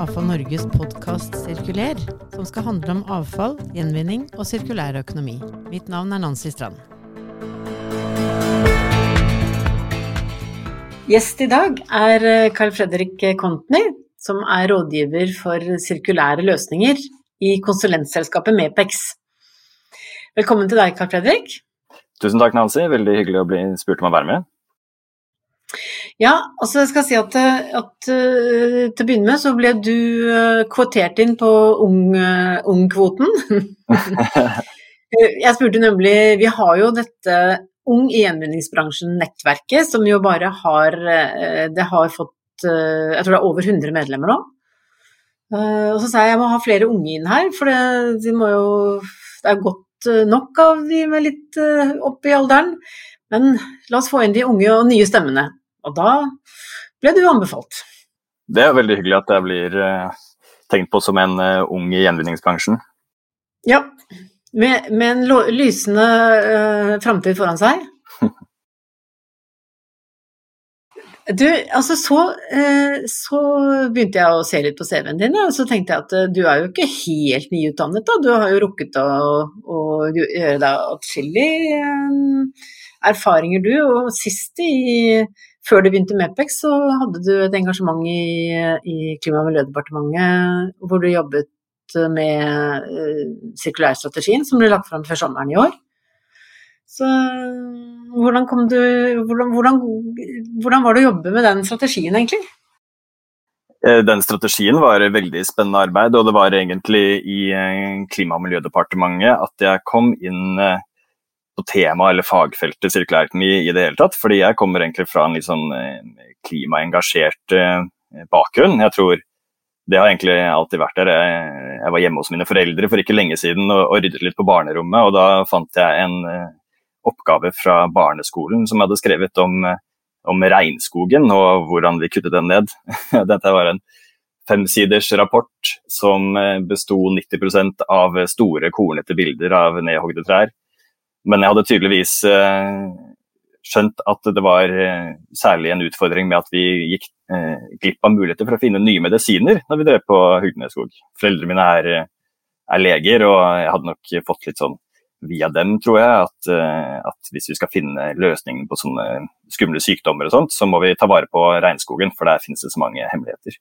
AFA Norges podkast Sirkuler, som skal handle om avfall, gjenvinning og sirkulær økonomi. Mitt navn er Nancy Strand. Gjest i dag er eh, Carl Fredrik Kontny, som er rådgiver for sirkulære løsninger i konsulentselskapet Mepex. Velkommen til deg, Carl Fredrik. Tusen takk, Nancy. Veldig hyggelig å bli spurt om å være med. Ja, altså jeg skal si at, at uh, til å begynne med så ble du uh, kvotert inn på ung-kvoten. Uh, jeg spurte nemlig Vi har jo dette Ung i gjenvinningsbransjen-nettverket, som jo bare har Det har fått Jeg tror det er over 100 medlemmer nå. og så sa jeg jeg må ha flere unge inn her, for det, de må jo, det er godt nok av de med litt opp i alderen. Men la oss få inn de unge og nye stemmene. Og da ble du anbefalt. Det er veldig hyggelig at jeg blir uh, tenkt på som en uh, ung i gjenvinningsbransjen. Ja, med, med en lysende uh, framtid foran seg. Du, altså så, så, begynte jeg å se litt på CV-en din, og så tenkte jeg at du er jo ikke helt nyutdannet. da, Du har jo rukket å, å gjøre deg atskillig erfaringer, du. Og sist i før du begynte med Epex, så hadde du et engasjement i, i Klima- og miljødepartementet hvor du jobbet med uh, sirkulærstrategien som ble lagt fram før sommeren i år. Så hvordan, du, hvordan, hvordan, hvordan var det å jobbe med den strategien, egentlig? Eh, den strategien var et veldig spennende arbeid, og det var egentlig i eh, Klima- og miljødepartementet at jeg kom inn på tema eller fagfeltet sirkulærøkonomi i det hele tatt. Fordi jeg kommer egentlig fra en litt sånn eh, klimaengasjert eh, bakgrunn. Jeg tror det har egentlig alltid vært der. Jeg, var hjemme hos mine foreldre for ikke lenge siden og ryddet litt på barnerommet, og da fant jeg en eh, oppgave fra barneskolen som jeg hadde skrevet om, om regnskogen og hvordan vi kuttet den ned. Dette var en femsiders rapport som besto 90 av store, kornete bilder av nedhogde trær. Men jeg hadde tydeligvis eh, skjønt at det var eh, særlig en utfordring med at vi gikk eh, glipp av muligheter for å finne nye medisiner når vi drev på Hugnesskog. Foreldrene mine er, er, leger, og jeg hadde nok fått litt sånn via dem, tror jeg, at, at, hvis vi skal finne løsningen på sånne skumle sykdommer og sånt, så må vi ta vare på regnskogen, for der finnes det så mange hemmeligheter.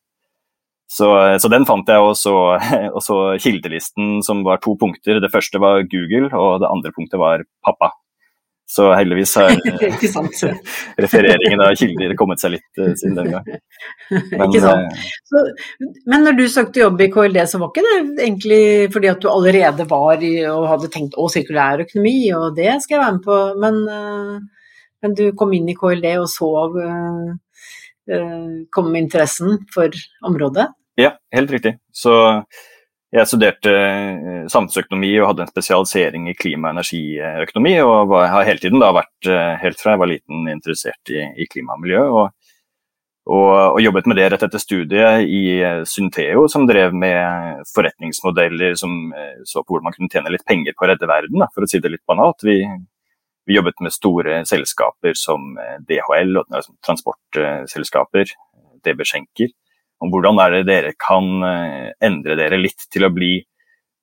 Så, så, den fant jeg, og så, og så, kildelisten som var to punkter. Det første var Google, og det andre punktet var pappa. Så heldigvis har refereringen av kilder kommet seg litt uh, siden den gang. Men, ikke sant. Eh, så, men når du søkte jobb i KLD, så var ikke det egentlig fordi at du allerede var i, og hadde tenkt å, sirkulær økonomi, og det skal jeg være med på, men, uh, men du kom inn i KLD og så uh, kom interessen for området? Ja, helt riktig. Så jeg studerte eh, samfunnsøkonomi og hadde en spesialisering i klima- og energiøkonomi. Og har hele tiden vært, eh, helt fra jeg var liten, interessert i, i klima og miljø. Og, og, og, jobbet med det rett etter studiet i eh, Synteo, som drev med forretningsmodeller som så på hvordan man kunne tjene litt penger på å redde verden, da, for å si det litt banalt. Vi, vi jobbet med store selskaper som DHL, og transportselskaper, DB Schenker om hvordan er det dere kan eh, endre dere litt til å bli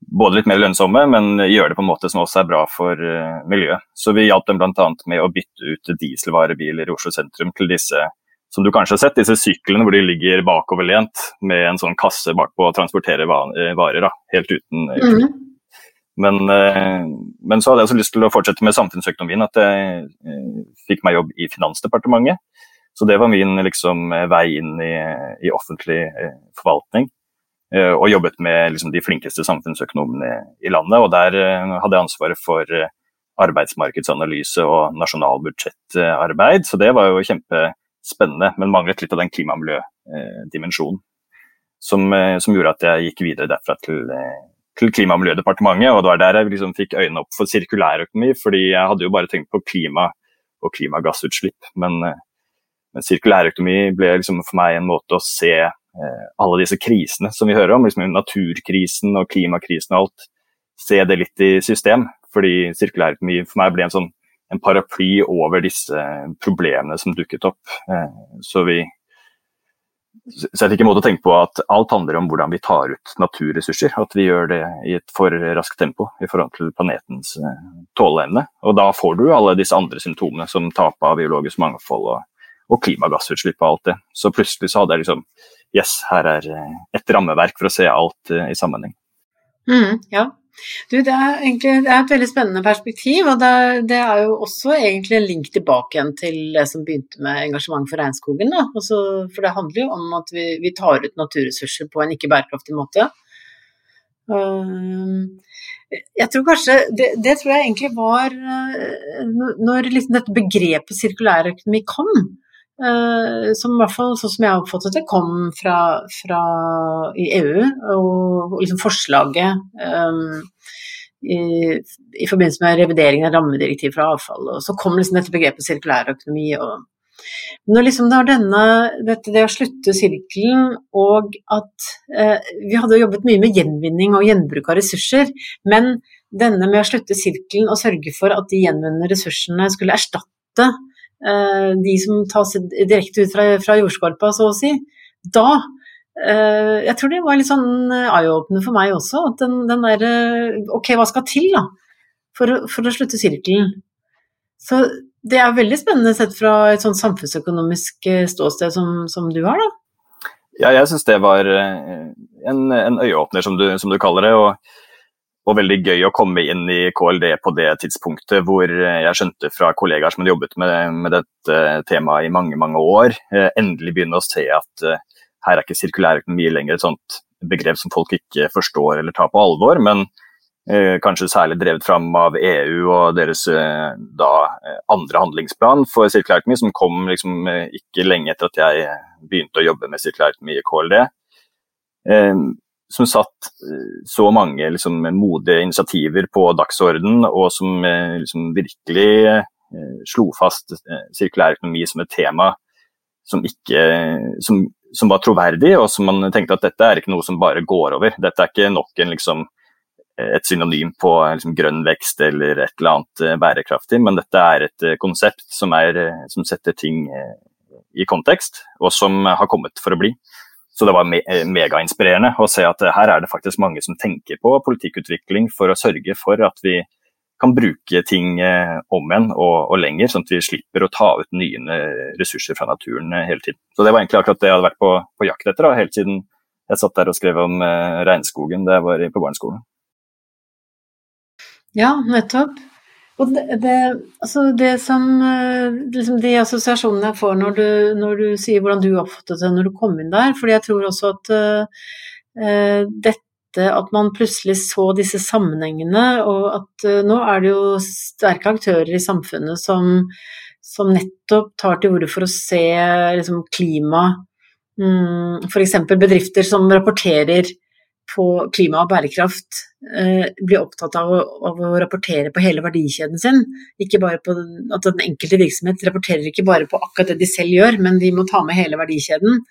både litt mer lønnsomme, men gjøre det på en måte som også er bra for uh, miljøet. Så vi hjalp dem bl.a. med å bytte ut dieselvarebiler i Oslo sentrum til disse som du kanskje har sett, disse syklene hvor de ligger bakoverlent med en sånn kasse bakpå og transporterer eh, varer, da, helt uten mm. men, men, så hadde jeg også lyst til å fortsette med samfunnsøkonomien, at jeg fikk meg jobb i Finansdepartementet. Så det var min liksom, vei inn i, i offentlig eh, forvaltning. Eh, og jobbet med liksom, de flinkeste samfunnsøkonomene i landet. Og der eh, hadde jeg ansvaret for arbeidsmarkedsanalyse og nasjonalbudsjettarbeid. Så det var jo kjempespennende, men manglet litt av den klima- og miljødimensjonen. Som, som, gjorde at jeg gikk videre derfra til, til Klima- og miljødepartementet. Og det var der jeg liksom fikk øynene opp for sirkulærøkonomi, fordi jeg hadde jo bare tenkt på klima og klimagassutslipp. Men men sirkulærøkonomi ble liksom for meg en måte å se eh, alle disse krisene som vi hører om, liksom naturkrisen og klimakrisen og alt, se det litt i system. Fordi sirkulærøkonomi for meg ble en sånn en paraply over disse problemene som dukket opp. Eh, så vi så jeg fikk en måte å tenke på at alt handler om hvordan vi tar ut naturressurser. At vi gjør det i et for raskt tempo i forhold til planetens eh, tåleevne. Og da får du alle disse andre symptomene som tap av biologisk mangfold og, og, klimagassutslipp og alt det. Så plutselig så hadde jeg liksom Yes, her er eh, et rammeverk for å se alt uh, i sammenheng. Mm, ja, du, det er egentlig det er et veldig spennende perspektiv, og det er, det er, jo også egentlig en link tilbake igjen til det som begynte med engasjement for regnskogen. Også, for det handler jo om at vi, vi, tar ut naturressurser på en ikke bærekraftig måte. Uh, jeg tror kanskje det, det, tror jeg egentlig var uh, når liksom dette begrepet sirkulærøkonomi kom. Uh, som i hvert fall sånn som jeg oppfattet det, kom fra, fra i EU. Og liksom forslaget um, i, i, forbindelse med revideringen av rammedirektiv fra avfall. Og så kom liksom dette begrepet sirkulærøkonomi. Når liksom det var denne, dette det å slutte sirkelen og at uh, Vi hadde jobbet mye med gjenvinning og gjenbruk av ressurser, men denne med å slutte sirkelen og sørge for at de gjenvunne ressursene skulle erstatte Eh, de som tas direkte ut fra, fra jordskorpa, så å si, da eh, Jeg tror det var litt sånn eye-opener for meg også. At den, den derre Ok, hva skal til da for, for, å slutte sirkelen? Så det er veldig spennende sett fra et sånn samfunnsøkonomisk eh, ståsted som, som du har, da. Ja, jeg syns det var en, en øyeåpner, som du, som du kaller det. og og veldig gøy å komme inn i KLD på det tidspunktet hvor jeg skjønte fra kollegaer som hadde jobbet med, med dette temaet i mange mange år, eh, endelig begynne å se at eh, her er ikke sirkulærøkonomi lenger et sånt begrep som folk ikke forstår eller tar på alvor, men eh, kanskje særlig drevet fram av EU og deres eh, da eh, andre handlingsplan for sirkulærøkonomi, som kom liksom, eh, ikke lenge etter at jeg begynte å jobbe med sirkulærøkonomi i KLD som satt eh, så mange liksom, modige initiativer på dagsorden, og som eh, liksom, virkelig eh, slo fast sirkulær økonomi som et tema som, ikke, som, som, var troverdig, og som man tenkte at dette er ikke noe som bare går over. Dette er ikke nok en, liksom, et synonym på liksom, grønn vekst eller et eller annet bærekraftig, men dette er et konsept som, er, som setter ting i kontekst, og som har kommet for å bli. Så det var me eh, megainspirerende å se at eh, her er det faktisk mange som tenker på politikkutvikling for å sørge for at vi kan bruke ting eh, om igjen og, og, lenger, sånn at vi slipper å ta ut nye ressurser fra naturen hele tiden. Så Det var egentlig akkurat det jeg hadde vært på, på jakt etter da, helt siden jeg satt der og skrev om regnskogen da jeg var på barneskolen. Ja, nettopp. Og det, det, altså det som eh, liksom De assosiasjonene jeg får når du, når du, sier hvordan du oppfattet det når du kom inn der, fordi jeg tror også at uh, dette at man plutselig så disse sammenhengene, og at uh, nå er det jo sterke aktører i samfunnet som, som nettopp tar til orde for å se liksom, klima mm, F.eks. bedrifter som rapporterer på klima og bærekraft eh, blir opptatt av å, av å, rapportere på hele verdikjeden sin. Ikke bare på at Den enkelte virksomhet rapporterer ikke bare på akkurat det de selv gjør, men de må ta med hele verdikjeden.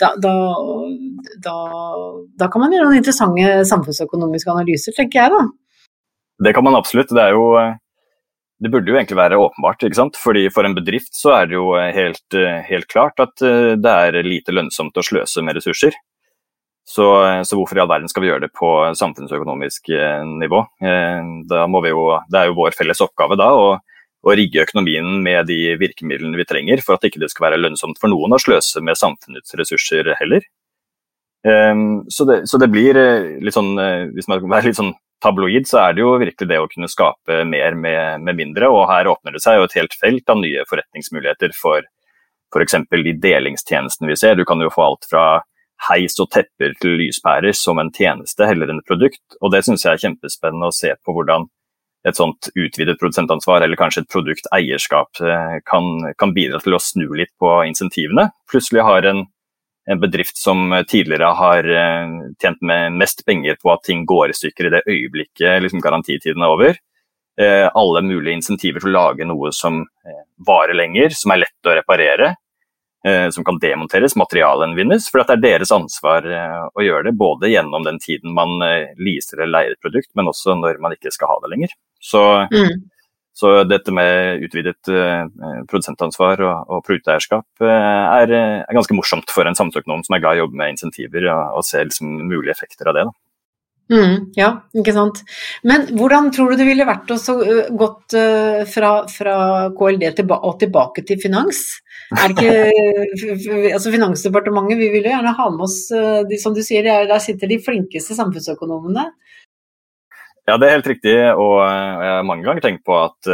Da, da, da, da kan man gjøre noen interessante samfunnsøkonomiske analyser, tenker jeg da. Det kan man absolutt. Det, jo, det burde jo egentlig være åpenbart. ikke sant? Fordi For en bedrift så er det jo helt, helt klart at eh, det er lite lønnsomt å sløse med ressurser. Så, så, hvorfor i all verden skal vi gjøre det på samfunnsøkonomisk eh, nivå? vi jo, det er jo vår felles oppgave da å, å, rigge økonomien med de virkemidlene vi trenger for at ikke det skal være lønnsomt for noen å sløse med samfunnets ressurser heller. Eh, så det, så det blir litt sånn, hvis man være litt sånn tabloid, så er det jo virkelig det å kunne skape mer med, med mindre. Og her åpner det seg jo et helt felt av nye forretningsmuligheter for f.eks. For de delingstjenestene vi ser. Du kan jo få alt fra heis og tepper til lyspærer som en tjeneste heller enn et produkt. Og det syns jeg er kjempespennende å se på hvordan et sånt utvidet produsentansvar eller kanskje et produkteierskap eh, kan, kan bidra til å snu litt på insentivene. Plutselig har en, en bedrift som tidligere har eh, tjent med mest penger på at ting går i stykker i det øyeblikket liksom garantitiden er over. Eh, alle mulige insentiver til å lage noe som varer lenger, som er lett å reparere, som kan demonteres, materialgjenvinnes. For det er deres ansvar eh, å gjøre det, både gjennom den tiden man eh, leaser eller leier et produkt, men også når man ikke skal ha det lenger. Så, mm. Så dette med utvidet produsentansvar og, og produkteierskap uh, er, er, ganske morsomt for en samfunnsøkonom som er glad i å jobbe med insentiver og, og se liksom, mulige effekter av det. Da. Mm, ja, ikke sant. Men hvordan tror du det ville vært å gått uh, fra, fra, KLD tilba og tilbake til finans? Er ikke altså Finansdepartementet, vi vil jo gjerne ha med oss de, som du sier, der sitter de flinkeste samfunnsøkonomene. Ja, det er helt riktig. Og jeg har mange ganger tenkt på at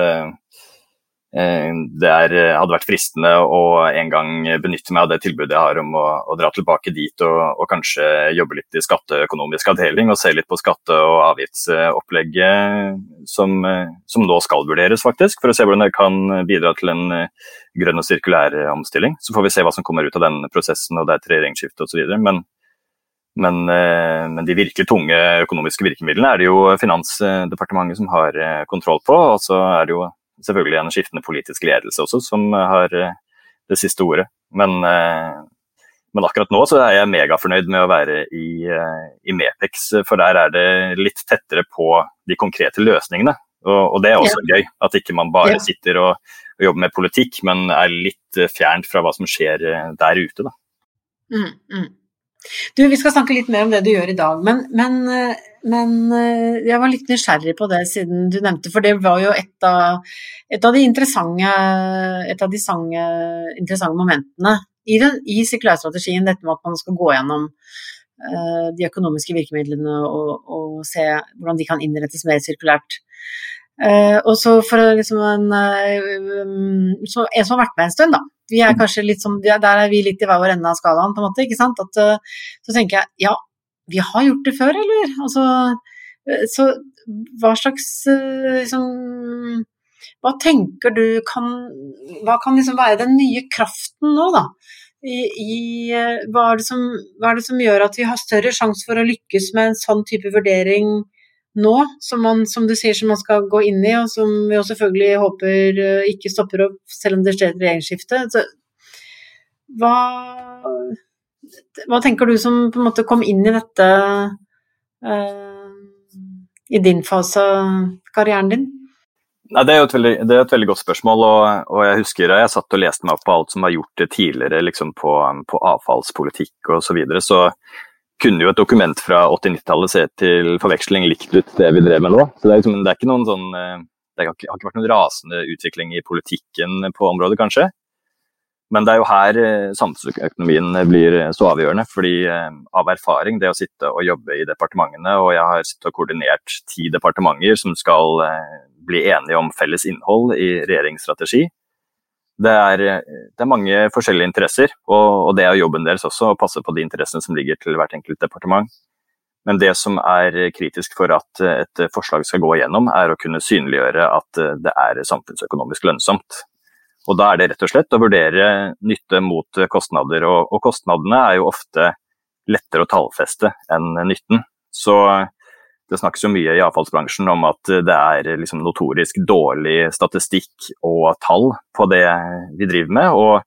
det er, hadde vært fristende å en gang benytte meg av det tilbudet jeg har om å, å dra tilbake dit og, og, kanskje jobbe litt i skatteøkonomisk avdeling og se litt på skatte- og avgiftsopplegget som, som, nå skal vurderes, faktisk. For å se hvordan det kan bidra til en grønn og sirkulær omstilling. Så får vi se hva som kommer ut av den prosessen og det er et regjeringsskifte osv. Men men, eh, men, de virkelig tunge økonomiske virkemidlene er det jo Finansdepartementet som har eh, kontroll på. Og så er det jo selvfølgelig en skiftende politisk ledelse også som har eh, det siste ordet. Men, men akkurat nå så er jeg megafornøyd med å være i, i Mepex, for der er det litt tettere på de konkrete løsningene. Og, og det er også ja. gøy, at ikke man bare ja. sitter og, og, jobber med politikk, men er litt fjernt fra hva som skjer der ute. Da. Mm, mm. Du, Vi skal snakke litt mer om det du gjør i dag, men, men, men, jeg var litt nysgjerrig på det siden du nevnte, for det var jo et av, et av de interessante, et av de sange, interessante momentene i, i sirkulærstrategien, dette med at man skal gå gjennom uh, de økonomiske virkemidlene og, og, se hvordan de kan innrettes mer sirkulært. Uh, og så for liksom en, uh, så en som har vært med en stund, da, vi er kanskje litt som, Der er vi litt i hver vår ende av skalaen, på en måte. ikke sant? At, uh, så tenker jeg ja, vi har gjort det før, eller? Altså, uh, så hva slags uh, liksom Hva tenker du kan Hva kan liksom være den nye kraften nå, da? I, i, hva, er som, hva, er det som, gjør at vi har større sjanse for å lykkes med en sånn type vurdering nå, som, man, som du sier som man skal gå inn i, og som vi jo selvfølgelig håper eh, ikke stopper opp selv om det skjer et regjeringsskifte. Så, hva, hva, tenker du som på en måte kom inn i dette uh, i din fase av karrieren din? Nei, det, er et veldig, det er et veldig godt spørsmål. og, og Jeg husker jeg satt og leste meg opp på alt som var gjort tidligere liksom på, på avfallspolitikk osv. Så, videre, så kunne jo et dokument fra 80-90-tallet se til forveksling likt ut det vi drev med nå. Så det er, liksom, det er ikke noen sånn eh, Det har ikke, vært noen rasende utvikling i politikken på området, kanskje. Men det er jo her eh, samfunnsøkonomien blir så avgjørende. fordi eh, av erfaring, det å sitte og jobbe i departementene, og jeg har sittet og koordinert ti departementer som skal bli enige om felles innhold i regjeringsstrategi, det er, det er, mange forskjellige interesser, og, og, det er jobben deres også å passe på de interessene som ligger til hvert enkelt departement. Men det som er kritisk for at et forslag skal gå igjennom, er å kunne synliggjøre at det er samfunnsøkonomisk lønnsomt. Og Da er det rett og slett å vurdere nytte mot kostnader, og, og kostnadene er jo ofte lettere å tallfeste enn nytten. Så det snakkes jo mye i avfallsbransjen om at det er liksom notorisk dårlig statistikk og tall på det vi driver med. Og,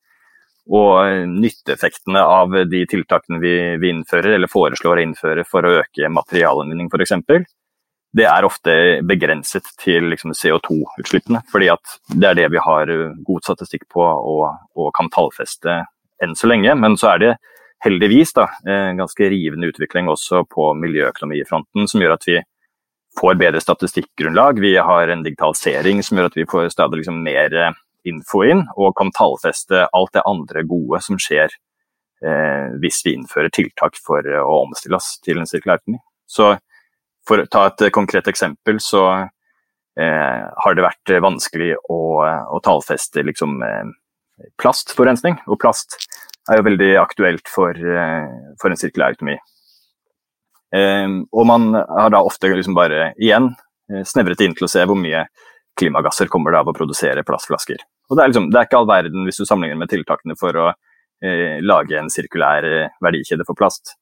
og nytteeffektene av de tiltakene vi, vi, innfører eller foreslår å innføre for å øke materialgjenvinning f.eks., det er ofte begrenset til liksom CO2-utslippene. fordi det er det vi har god statistikk på og, og kan tallfeste enn så lenge. Men så er det heldigvis da, en ganske rivende utvikling også på miljøøkonomifronten, som gjør at vi får bedre statistikkgrunnlag. Vi har en digitalisering som gjør at vi får stadig liksom mer eh, info inn, og kan tallfeste alt det andre gode som skjer eh, hvis vi innfører tiltak for eh, å omstille oss til en sirkulærøkonomi. Så for å ta et konkret eksempel, så eh, har det vært vanskelig å, å tallfeste liksom, eh, plastforurensning. Og plast er jo veldig aktuelt for, eh, for en sirkulær økonomi. Um, og man har da ofte liksom bare igjen eh, snevret inn til å se hvor mye klimagasser kommer det av å produsere plastflasker. Og det er, liksom, det er ikke all verden hvis du sammenligner med tiltakene for å eh, lage en sirkulær eh, verdikjede for plast.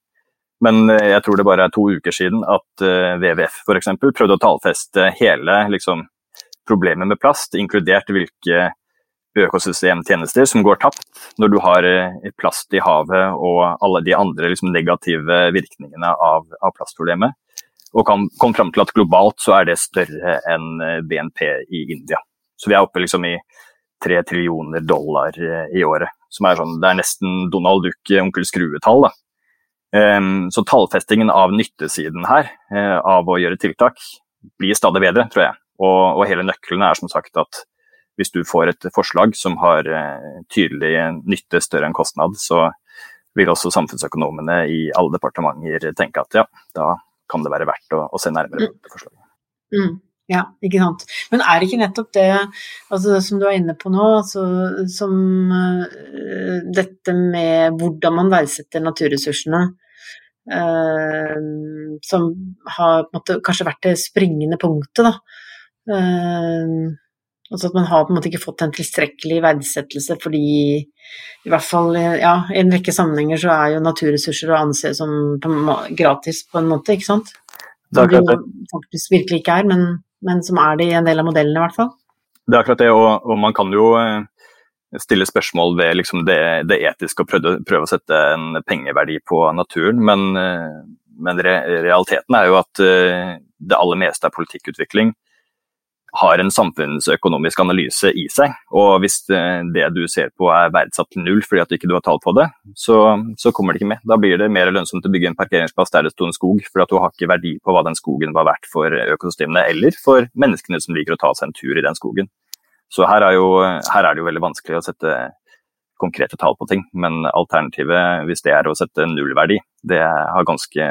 Men eh, jeg tror det bare er to uker siden at eh, WWF f.eks. prøvde å tallfeste hele liksom, problemet med plast, inkludert hvilke økosystemtjenester som går tapt når du har eh, plast i havet og alle de andre liksom, negative virkningene av, av plastproblemet. Og kan, kom fram til at globalt så er det større enn eh, BNP i India. Så vi er oppe liksom i tre trillioner dollar i året. Som er sånn, det er nesten Donald Duck, onkel Skrue-tall. Um, så tallfestingen av nyttesiden her, uh, av å gjøre tiltak, blir stadig bedre, tror jeg. Og, og, hele nøkkelen er som sagt at hvis du får et forslag som har uh, tydelig nytte større enn kostnad, så vil også samfunnsøkonomene i alle departementer tenke at ja, da kan det være verdt å, å se nærmere på dette forslaget. Mm. Ja, ikke sant. Men er det ikke nettopp det altså, som du er inne på nå, altså, som uh, dette med hvordan man verdsetter naturressursene, uh, som har måte, kanskje vært det springende punktet, da. Uh, altså at man har på en måte ikke fått en tilstrekkelig verdsettelse fordi i hvert fall ja, i en rekke sammenhenger så er jo naturressurser å anse som gratis på en måte, ikke sant? Som det faktisk virkelig ikke er, men men som er det i en del av modellene, i hvert fall. Det er akkurat det, og, og man kan jo eh, stille spørsmål ved liksom det, det, etiske og prøve, prøve, å sette en pengeverdi på naturen, men, eh, men re, realiteten er jo at eh, det aller meste er politikkutvikling har en samfunnsøkonomisk analyse i seg. Og hvis det du ser på er verdsatt til null fordi at du ikke har tall på det, så, så, kommer det ikke med. Da blir det mer lønnsomt å bygge en parkeringsplass der det sto en skog, for at du har ikke verdi på hva den skogen var verdt for økosystemene, eller for menneskene som liker å ta seg en tur i den skogen. Så her er, jo, her er det jo veldig vanskelig å sette konkrete tall på ting, men alternativet, hvis det er å sette nullverdi, det har ganske,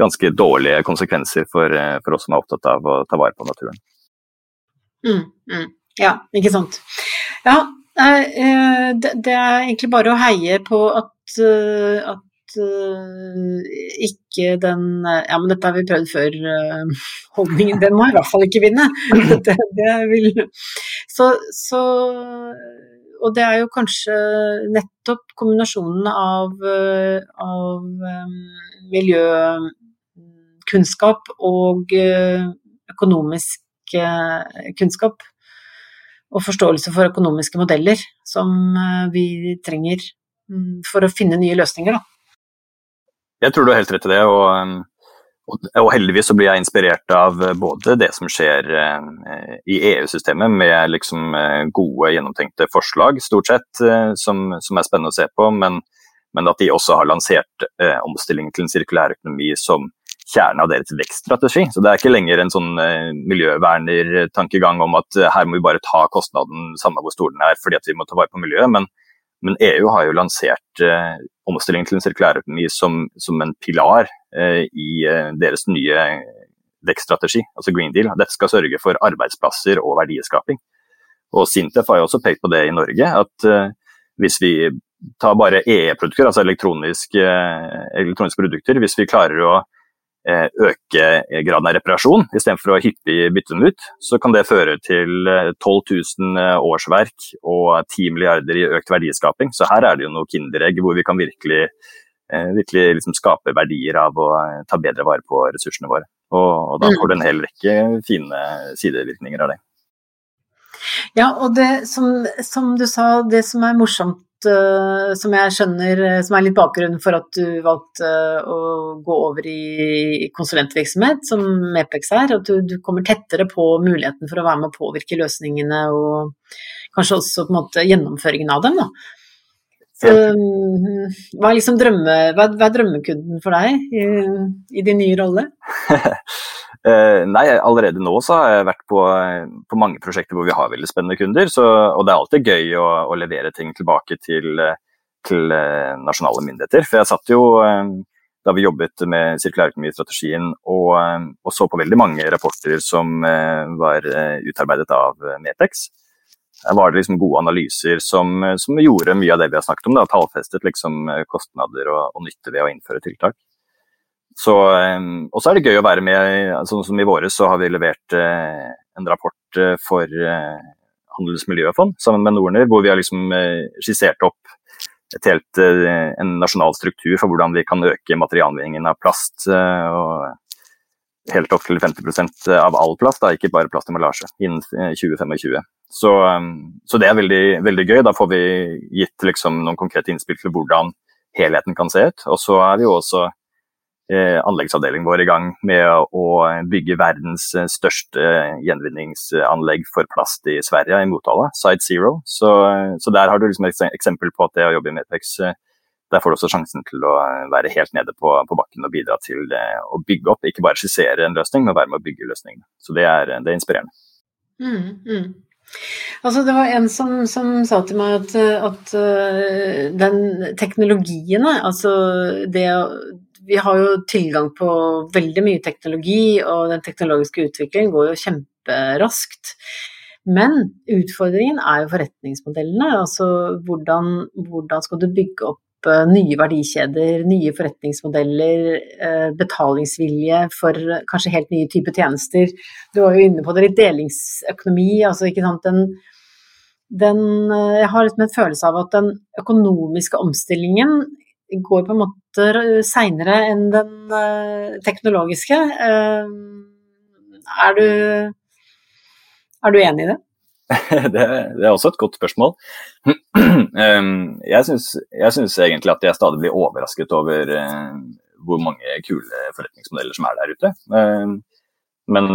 ganske dårlige konsekvenser for, for oss som er opptatt av å ta vare på naturen. Mm, mm. Ja, ikke sant. Ja, eh, det er egentlig bare å heie på at, eh, at eh, ikke den Ja, men dette har vi prøvd før. Holdningen, den må i hvert fall ikke vinne. Det, det vil, så, så, og det er jo kanskje nettopp kombinasjonen av, av miljøkunnskap og økonomisk kunnskap og forståelse for økonomiske modeller som eh, vi trenger mm, for å finne nye løsninger. Da. Jeg tror du har helt rett i det. og, og heldigvis så blir jeg inspirert av både det som skjer eh, i EU-systemet, med liksom eh, gode, gjennomtenkte forslag, stort sett, som, som er spennende å se på, men, men, at de også har lansert omstillingen til en sirkulær økonomi som kjernen av deres vekststrategi. Så Det er ikke lenger en sånn eh, miljøvernertankegang om at eh, her må vi bare ta kostnaden samme hvor stor den er fordi at vi må ta vare på miljøet. Men, men EU har jo lansert eh, omstillingen til en sirkulærøkonomi som, som en pilar eh, i eh, deres nye vekststrategi, altså Green Deal. Dette skal sørge for arbeidsplasser og verdiskaping. Og Sintef har jo også pekt på det i Norge, at eh, hvis vi tar bare EE-produkter, altså elektroniske, elektroniske produkter, hvis vi klarer å øke graden av reparasjon istedenfor å hyppig bytte dem ut, så kan det føre til 12 eh, 000 eh, årsverk og 10 milliarder i økt verdiskaping. Så her er det jo noe kinderegg hvor vi kan virkelig, virkelig liksom skape verdier av å ta bedre vare på ressursene våre. Og, og da får du en hel rekke fine sidevirkninger av det. Ja, og det som, som, du sa, det som er morsomt uh, som jeg skjønner, eh, som er litt bakgrunnen for at du valgte uh, å gå over i konsulentvirksomhet, som Mepex er. At du, du, kommer tettere på muligheten for å være med å påvirke løsningene og kanskje også på en måte gjennomføringen av dem. Da. Så, um, hva, er liksom drømme, hva, hva, er drømmekunden for deg i, i din nye rolle? Uh, nei, allerede nå så har jeg vært på, på, mange prosjekter hvor vi har veldig spennende kunder. Så, og det er alltid gøy å, å levere ting tilbake til, til uh, nasjonale myndigheter. For jeg satt jo da vi jobbet med sirkulærøkonomistrategien og, og, så på veldig mange rapporter som var utarbeidet av Metex. Her var det liksom gode analyser som, som, gjorde mye av det vi har snakket om. Da, tallfestet liksom kostnader og, og nytte ved å innføre tiltak. Så, og så er det gøy å være med. Sånn som I våres så har vi levert eh, en rapport eh, for Handelsmiljøfond sammen med Norner, hvor vi har liksom skissert opp helt, en nasjonal struktur for hvordan vi kan øke materialgjenvinningen av plast. og Helt opp til 50% av all plast, da, ikke bare plastemballasje, innen 2025. Så, så, det er veldig, veldig, gøy. Da får vi gitt liksom noen konkrete innspill til hvordan helheten kan se ut. Og så er vi jo også eh, anleggsavdelingen vår i gang med å bygge verdens største gjenvinningsanlegg for plast i Sverige, i Motala, Side Zero. Så, så der har du liksom et eksempel på at det å jobbe i Metex der får du også sjansen til å være helt nede på, på bakken og bidra til å bygge opp. Ikke bare skissere en løsning, men være med å bygge løsningen. Så det er, det er inspirerende. Mm, mm. Altså, det var en som, som sa til meg at, at den teknologien, altså det Vi har jo tilgang på veldig mye teknologi, og den teknologiske utviklingen går jo kjemperaskt. Men utfordringen er jo forretningsmodellene. Altså hvordan, hvordan skal du bygge opp Eh, nye verdikjeder, nye forretningsmodeller, eh, betalingsvilje for kanskje helt nye typer tjenester. Du var jo inne på det litt delingsøkonomi. altså ikke sant, den, den, eh, Jeg har liksom en følelse av at den økonomiske omstillingen går på en måte seinere enn den teknologiske. Er du, er du enig i det? det, det, er også et godt spørsmål. Jeg syns egentlig at jeg stadig blir overrasket over hvor mange kule forretningsmodeller som er der ute. Men,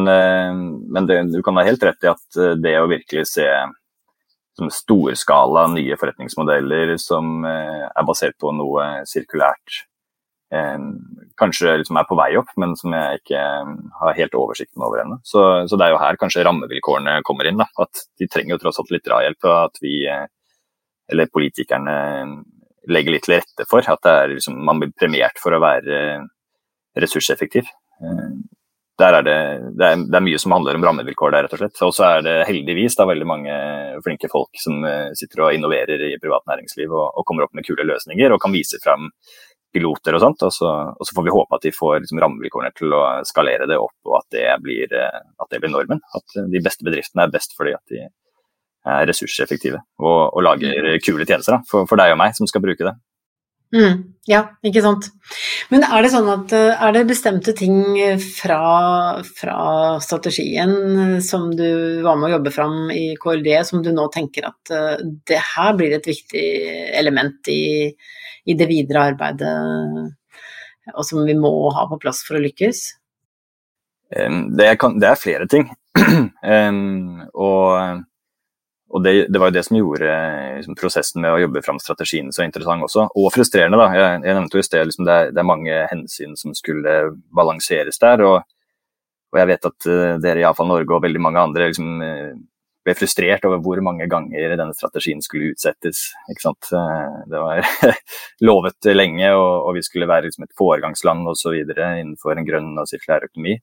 men det, du kan ha helt rett i at eh, det å virkelig se storskala nye forretningsmodeller som er basert på noe sirkulært kanskje liksom er på vei opp, men som jeg ikke har helt oversikten over ennå. Så, så, det er jo her kanskje rammevilkårene kommer inn. Da. At de trenger jo tross alt litt drahjelp. Og At vi, eller politikerne, legger litt til rette for. At liksom, man blir premiert for å være ressurseffektiv. Der er det, det, er, det er mye som handler om rammevilkår der, rett og slett. Og så er det heldigvis da veldig mange flinke folk som sitter og innoverer i privat næringsliv og, og kommer opp med kule løsninger og kan vise fram piloter og sånt. Og så, og så får vi håpe at de får liksom, rammevilkårene til å skalere det opp, og at det, blir, eh, at det blir normen. At de beste bedriftene er best fordi at de er ressurseffektive og, og lager kule tjenester da, for, for, deg og meg som skal bruke det. Mm, ja, ikke sant. Men er det sånn at eh, er det bestemte ting fra, fra, strategien som du var med å jobbe fram i KLD, som du nå tenker at det her blir et viktig element i, i det videre arbeidet, og som vi må ha på plass for å lykkes? Det, kan, det er flere ting. og, og det, det, var jo det som gjorde liksom, prosessen med å jobbe fram strategien så interessant også. Og frustrerende, da. Jeg, jeg nevnte jo i sted liksom, det, det, er mange hensyn som skulle balanseres der. og, og jeg vet at uh, dere i Avfall Norge og veldig mange andre liksom, uh, ble frustrert over hvor mange ganger denne strategien skulle utsettes. Det var lovet lenge, og, og, vi skulle være liksom et foregangsland osv. innenfor en grønn og sirkulær økonomi.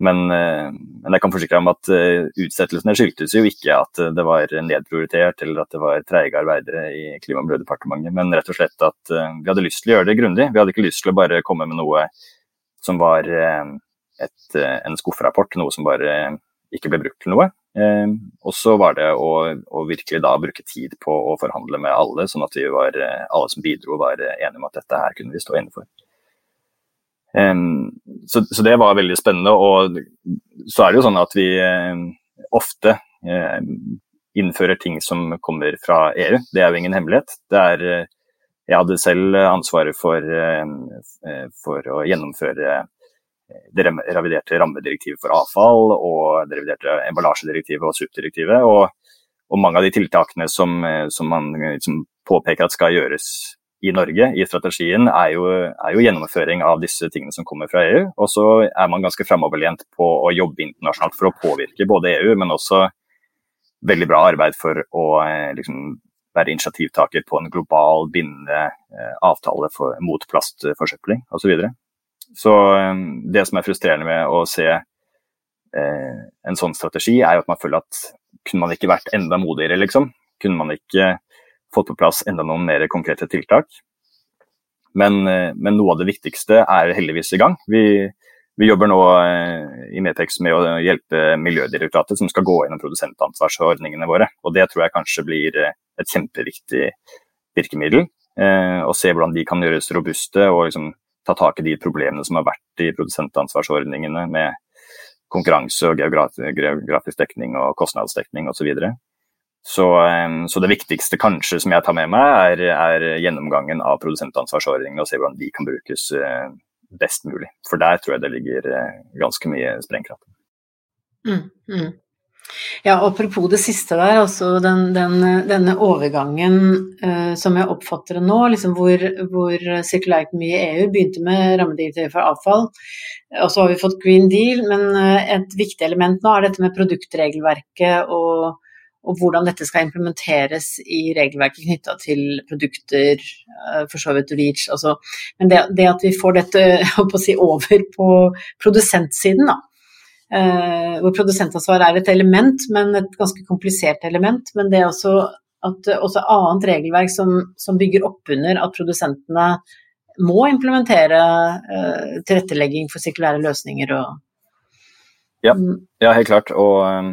Men, eh, men, jeg kan forsikre om at eh, utsettelsene skyldtes jo ikke at det var nedprioritert eller at det var treige arbeidere i Klima- og miljødepartementet, men rett og slett at eh, vi hadde lyst til å gjøre det grundig. Vi hadde ikke lyst til å bare komme med noe som var et, en skufferapport, noe som bare ikke ble brukt til noe. Og så var det å, å, virkelig da bruke tid på å forhandle med alle, sånn at vi var, alle som bidro var enige om at dette her kunne vi stå innenfor. Um, så, så, det var veldig spennende. Og så er det jo sånn at vi ofte innfører ting som kommer fra EU. Det er jo ingen hemmelighet. Det er, jeg hadde selv ansvaret for, for å gjennomføre det reviderte rammedirektivet for avfall og det reviderte emballasjedirektivet og SUP-direktivet. Og, og, mange av de tiltakene som, som man som påpeker at skal gjøres i Norge i strategien, er jo, er jo, gjennomføring av disse tingene som kommer fra EU. Og så er man ganske framoverlent på å jobbe internasjonalt for å påvirke både EU, men også veldig bra arbeid for å eh, liksom, være initiativtaker på en global bindende eh, avtale for, mot plastforsøpling osv. Så, så um, det som er frustrerende med å se eh, en sånn strategi, er jo at man føler at kunne man ikke vært enda modigere, liksom? Kunne man ikke fått på plass enda noen mer konkrete tiltak? Men, eh, men noe av det viktigste er heldigvis i gang. Vi, vi jobber nå eh, i Metex med å hjelpe Miljødirektoratet, som skal gå gjennom produsentansvarsordningene våre. Og Det tror jeg kanskje blir eh, et kjempeviktig virkemiddel. Eh, og se hvordan de kan gjøres robuste og liksom ta tak i de problemene som har vært i produsentansvarsordningene med konkurranse og geografisk dekning og kostnadsdekning osv. Så, videre. Så Så det viktigste kanskje som jeg tar med meg, er, er gjennomgangen av produsentansvarsordningene og se hvordan de kan brukes eh, best mulig. For der tror jeg det ligger ganske mye sprengkraft. Mm, mm. Ja, apropos det siste der, altså den, den, denne overgangen uh, som jeg oppfatter det nå, liksom hvor, hvor sirkulærøkonomi i EU begynte med rammedirektivet for avfall, og så har vi fått Green Deal, men et viktig element nå er dette med produktregelverket og, og hvordan dette skal implementeres i regelverket knytta til produkter, uh, for så vidt REACH. Altså. Men det, det, at vi får dette si, over på produsentsiden, da Eh, hvor produsentansvar er et element, men et ganske komplisert element. Men det er også at også annet regelverk som, som bygger opp under at produsentene må implementere eh, tilrettelegging for sirkulære løsninger og ja, mm. ja, helt klart. Og, um,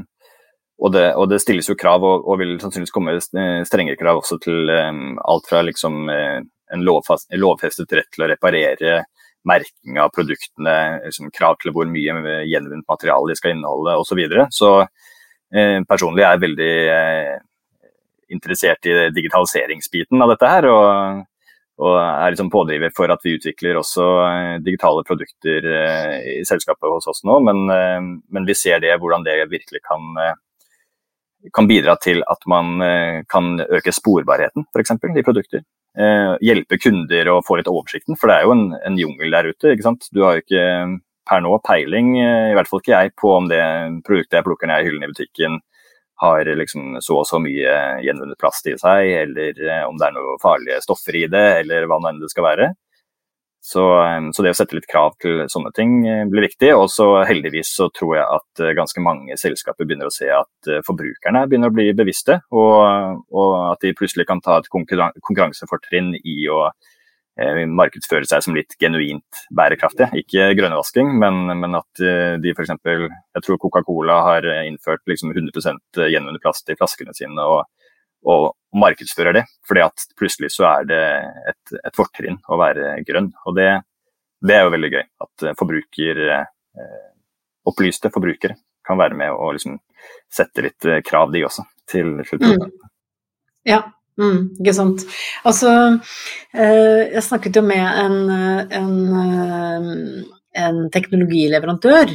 og, det, og, det, stilles jo krav, og, og, vil sannsynligvis komme strengere krav også til um, alt fra liksom, uh, en lovfestet rett til å reparere merking av produktene, liksom, krav til hvor mye gjenvunnet materiale de skal inneholde osv. Så, videre. så eh, personlig er jeg veldig eh, interessert i digitaliseringsbiten av dette her. og, og er liksom pådriver for at vi utvikler også eh, digitale produkter eh, i selskapet hos oss nå. Men, eh, men, vi ser det, hvordan det virkelig kan, kan bidra til at man kan øke sporbarheten f.eks. i produkter eh, hjelpe kunder å få litt oversikten. For det er jo en, en jungel der ute. ikke sant? Du har jo ikke per nå peiling, eh, i hvert fall ikke jeg, på om det produktet jeg plukker ned i hyllen i butikken har liksom så og så mye gjenvunnet plast i seg, eller eh, om det er noen farlige stoffer i det, eller hva nå enn det skal være. Så, eh, så, det å sette litt krav til sånne ting eh, blir viktig. Og så heldigvis så tror jeg at eh, ganske mange selskaper begynner å se at forbrukerne begynner å bli bevisste, og, og at de plutselig kan ta et konkurransefortrinn i å markedsføre seg som litt genuint bærekraftige. Ikke grønnvasking, men, men at de f.eks. Jeg tror Coca-Cola har innført liksom 100% gjenvunnet plast i flaskene sine. og og markedsfører det. fordi at plutselig så er det et, et fortrinn å være grønn. Og det, det, er jo veldig gøy. At eh, forbruker, eh, opplyste forbrukere kan være med og liksom sette litt eh, krav, de også, til sluttproduktet. Mm. Ja, mm, ikke sant. Altså, jeg snakket jo med en, en, en teknologileverandør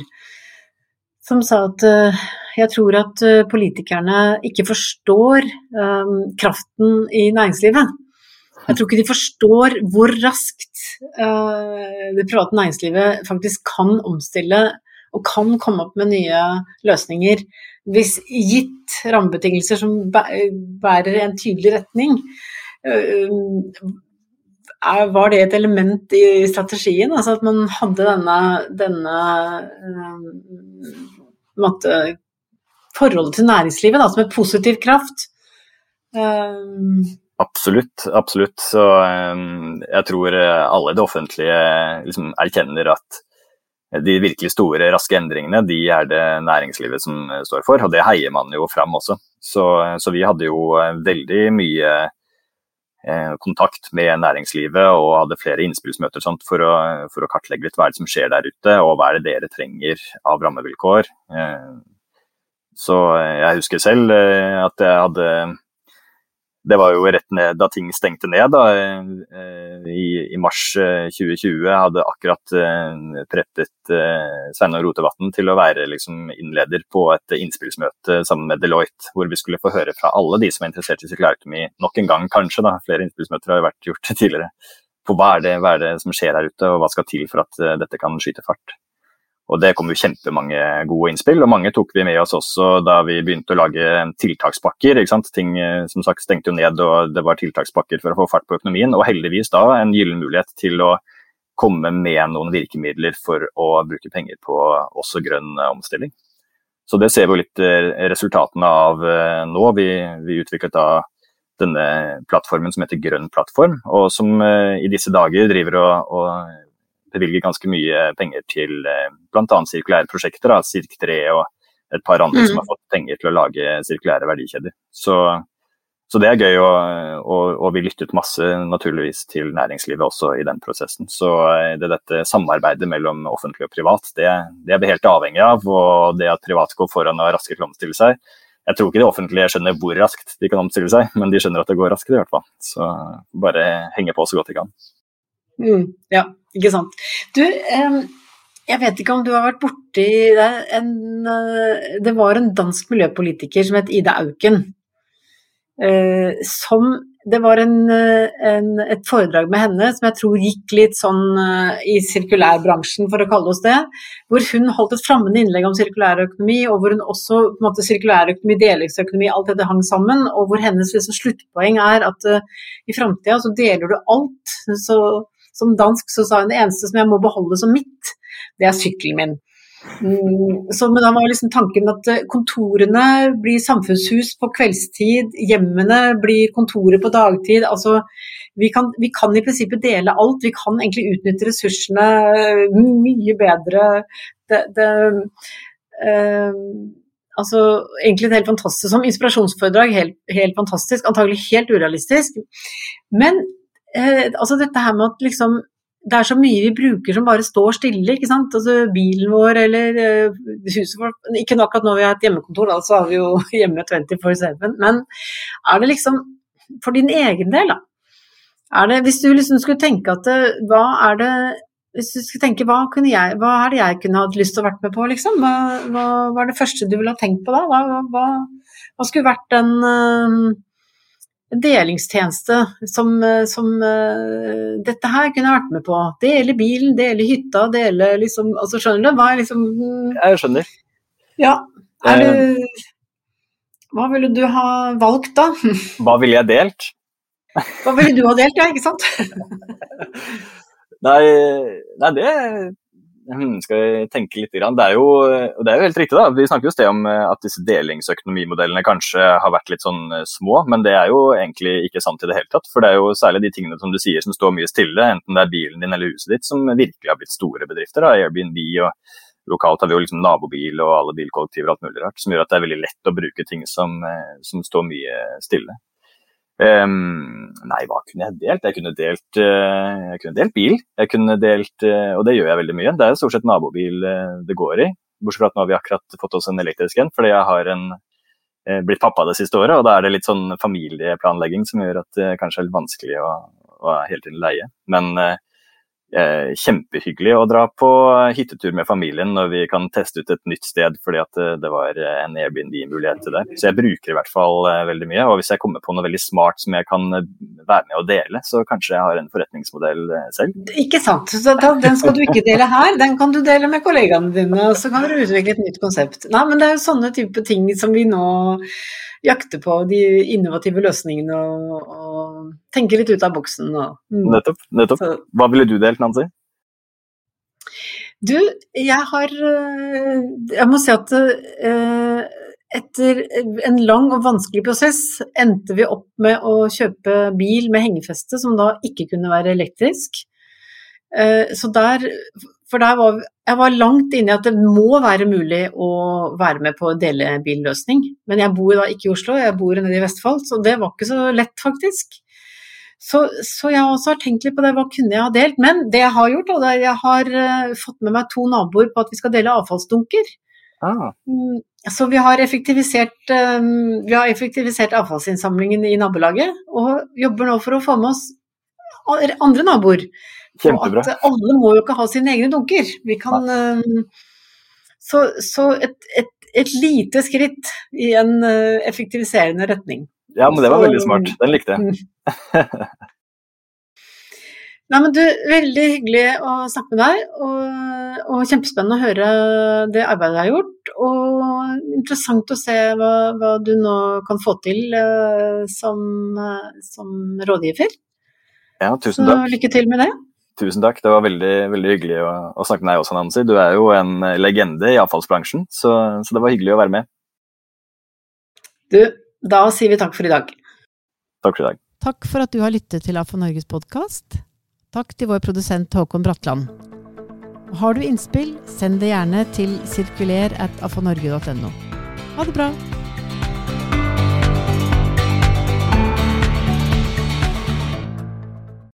som sa at uh, jeg tror at uh, politikerne ikke forstår um, kraften i næringslivet. Jeg tror ikke de forstår hvor raskt uh, det private næringslivet faktisk kan omstille og kan komme opp med nye løsninger hvis gitt rammebetingelser som bærer en tydelig retning. Var det et element i strategien? Altså at man hadde denne, denne måte, forholdet til næringslivet da, som en positiv kraft. Um... Absolutt, absolutt. Så um, jeg tror alle det offentlige liksom, erkjenner at de virkelig store, raske endringene, de er det næringslivet som står for, og det heier man jo fram også. Så, så vi hadde jo veldig mye eh, kontakt med næringslivet og hadde flere innspillsmøter sånt, for, å, for, å, kartlegge litt hva er det som skjer der ute, og hva er det dere trenger av rammevilkår. Eh, så jeg husker selv eh, at jeg hadde det var jo rett ned da ting stengte ned. da, eh, I, i mars 2020 eh, hadde akkurat eh, preppet Sveinung Rotevatn til å være liksom, innleder på et innspillsmøte sammen med Deloitte, hvor vi skulle få høre fra alle de som er interessert i sirkulærøkonomi, nok en gang kanskje, da, flere innspillsmøter har jo vært gjort tidligere, på hva er, det, hva er det som skjer her ute, og hva skal til for at dette kan skyte fart. Og Det kom jo kjempemange gode innspill, og mange tok vi med oss også da vi begynte å lage tiltakspakker. ikke sant? Ting eh, som sagt stengte jo ned, og det var tiltakspakker for å få fart på økonomien. Og heldigvis da en gyllen mulighet til å komme med noen virkemidler for å bruke penger på også grønn eh, omstilling. Så det ser vi litt eh, resultatene av nå. Vi, vi utviklet da denne plattformen som heter Grønn plattform, og som i disse dager driver og, og bevilger ganske mye penger til eh, bl.a. sirkulære prosjekter, Sirk3 og et par andre mm. som har fått penger til å lage sirkulære verdikjeder. Så, så det er gøy, og, og, og, vi lyttet masse naturligvis til næringslivet også i den prosessen. Så eh, det dette samarbeidet mellom offentlig og privat, det, det er vi helt avhengig av. Og det at privat går foran og er raskere kan omstille seg. Jeg tror ikke det offentlige skjønner hvor raskt de kan omstille seg, men de skjønner at det går raskt i hvert fall. Så bare henge på så godt de kan. Mm, ja, ikke sant. Du, jeg vet ikke om du har vært borti det, en, eh, det var en dansk miljøpolitiker som het Ida Auken. Eh, som Det var en, en, et foredrag med henne som jeg tror gikk litt sånn i sirkulærbransjen, for å kalle oss det. Hvor hun holdt et flammende innlegg om sirkulærøkonomi, og hvor hun også på en måte sirkulærøkonomi, delingsøkonomi, alt dette hang sammen. Og hvor hennes liksom, sluttpoeng er at uh, i framtida så deler du alt. Så som dansk så sa hun det eneste som jeg må beholde som mitt, det er sykkelen min. Mm, så, men da var liksom tanken at eh, kontorene blir samfunnshus på kveldstid, hjemmene blir kontorer på dagtid. altså vi kan, vi kan, i prinsippet dele alt, vi kan egentlig utnytte ressursene eh, mye bedre. Det, det, eh, altså, egentlig helt fantastisk som inspirasjonsforedrag, helt, helt fantastisk, antagelig helt urealistisk. Men eh, altså dette her med at liksom det er så mye vi bruker som bare står stille. ikke sant? Altså Bilen vår eller uh, huset vårt Ikke nok at når vi har et hjemmekontor, da, så har vi jo hjemme 24-7. Men er det liksom for din egen del, da? Er det, hvis du liksom skulle tenke at det, hva er det hvis du skulle tenke, hva, jeg, hva, er det jeg kunne hatt lyst til å vært med på, liksom? Hva, hva, hva er det første du ville ha tenkt på da? Hva skulle vært den uh, delingstjeneste som, eh, som uh, dette her kunne jeg vært med på. Dele bilen, dele hytta, dele liksom altså Skjønner du? Hva er liksom mm, Jeg skjønner. Ja. Er du Hva ville du ha valgt da? Hva ville jeg delt? Hva ville du ha delt, ja, ikke sant? nei, nei, det skal vi tenke litt. Det er, jo, det er jo helt riktig, da. Vi snakker jo sted om eh, at disse delingsøkonomimodellene kanskje har vært litt sånn eh, små, men det er jo egentlig ikke sant i det hele tatt. For det er jo særlig de tingene som du sier som står mye stille, enten det er bilen din eller huset ditt, som virkelig har blitt store bedrifter. da, Airbnb og lokalt har vi jo liksom nabobil og alle bilkollektiver og alt mulig rart, som gjør at det er veldig lett å bruke ting som, eh, som står mye stille. Um, nei, hva kunne jeg delt? Jeg kunne delt, uh, jeg kunne delt bil. Jeg kunne delt, uh, og det gjør jeg veldig mye. Det er stort sett nabobil uh, det går i. Bortsett fra at nå har vi akkurat fått oss en elektrisk en, fordi jeg har en, blitt pappa det siste året. Og da er det litt sånn familieplanlegging som gjør at det kanskje er litt vanskelig å, å hele tiden leie. Men kjempehyggelig å dra på hyttetur med familien når vi kan teste ut et nytt sted fordi at eh, det var en Airbnb-mulighet til det. Så jeg bruker i hvert fall eh, veldig mye. Og hvis jeg kommer på noe veldig smart som jeg kan være med å dele, så kanskje jeg har en forretningsmodell selv. Ikke sant. Så den skal du ikke dele her, den kan du dele med kollegaene dine. Og så kan dere utvikle et nytt konsept. Nei, men det er jo sånne type ting som vi nå jakte på de innovative løsningene og, og tenke litt ut av boksen. Og, mm. Nettopp. nettopp. Så. Hva ville du delt, Nancy? Du, jeg har eh, Jeg må si at uh, etter en lang og vanskelig prosess endte vi opp med å kjøpe bil med hengefeste som da ikke kunne være elektrisk. Uh, så der For der var jeg var langt inne i at det må være mulig å være med på delebilløsning. Men jeg bor da ikke i Oslo, jeg bor nede i Vestfold, så det var ikke så lett, faktisk. Så, så jeg også har tenkt litt på det, hva kunne jeg ha delt? Men det jeg har gjort, og jeg har uh, fått med meg to naboer på at vi skal dele avfallsdunker. Ah. Mm, så vi har, effektivisert, um, vi har effektivisert avfallsinnsamlingen i nabolaget, og jobber nå for å få med oss andre naboer. Kjempebra. At alle må jo ikke ha sine egne dunker. Vi kan um, Så, så et, et, et, lite skritt i en uh, effektiviserende retning. Ja, men det var så, veldig smart. Den likte jeg. Mm. Nei, men du, Veldig hyggelig å snakke med deg, og, og, kjempespennende å høre det arbeidet du har gjort. Og interessant å se hva, hva du nå kan få til som, som rådgiver. Ja, tusen takk. Så lykke til med det. Tusen takk, det var veldig, veldig hyggelig å, å, snakke med deg også, Nancy. Du er jo en legende i avfallsbransjen, så, så, det var hyggelig å være med. Du, da sier vi takk for i dag. Takk for i dag. Takk for at du har lyttet til AFA Norges podkast. Takk til vår produsent Håkon Bratland. Har du innspill, send det gjerne til sirkuler at afanorge.no. Ha det bra!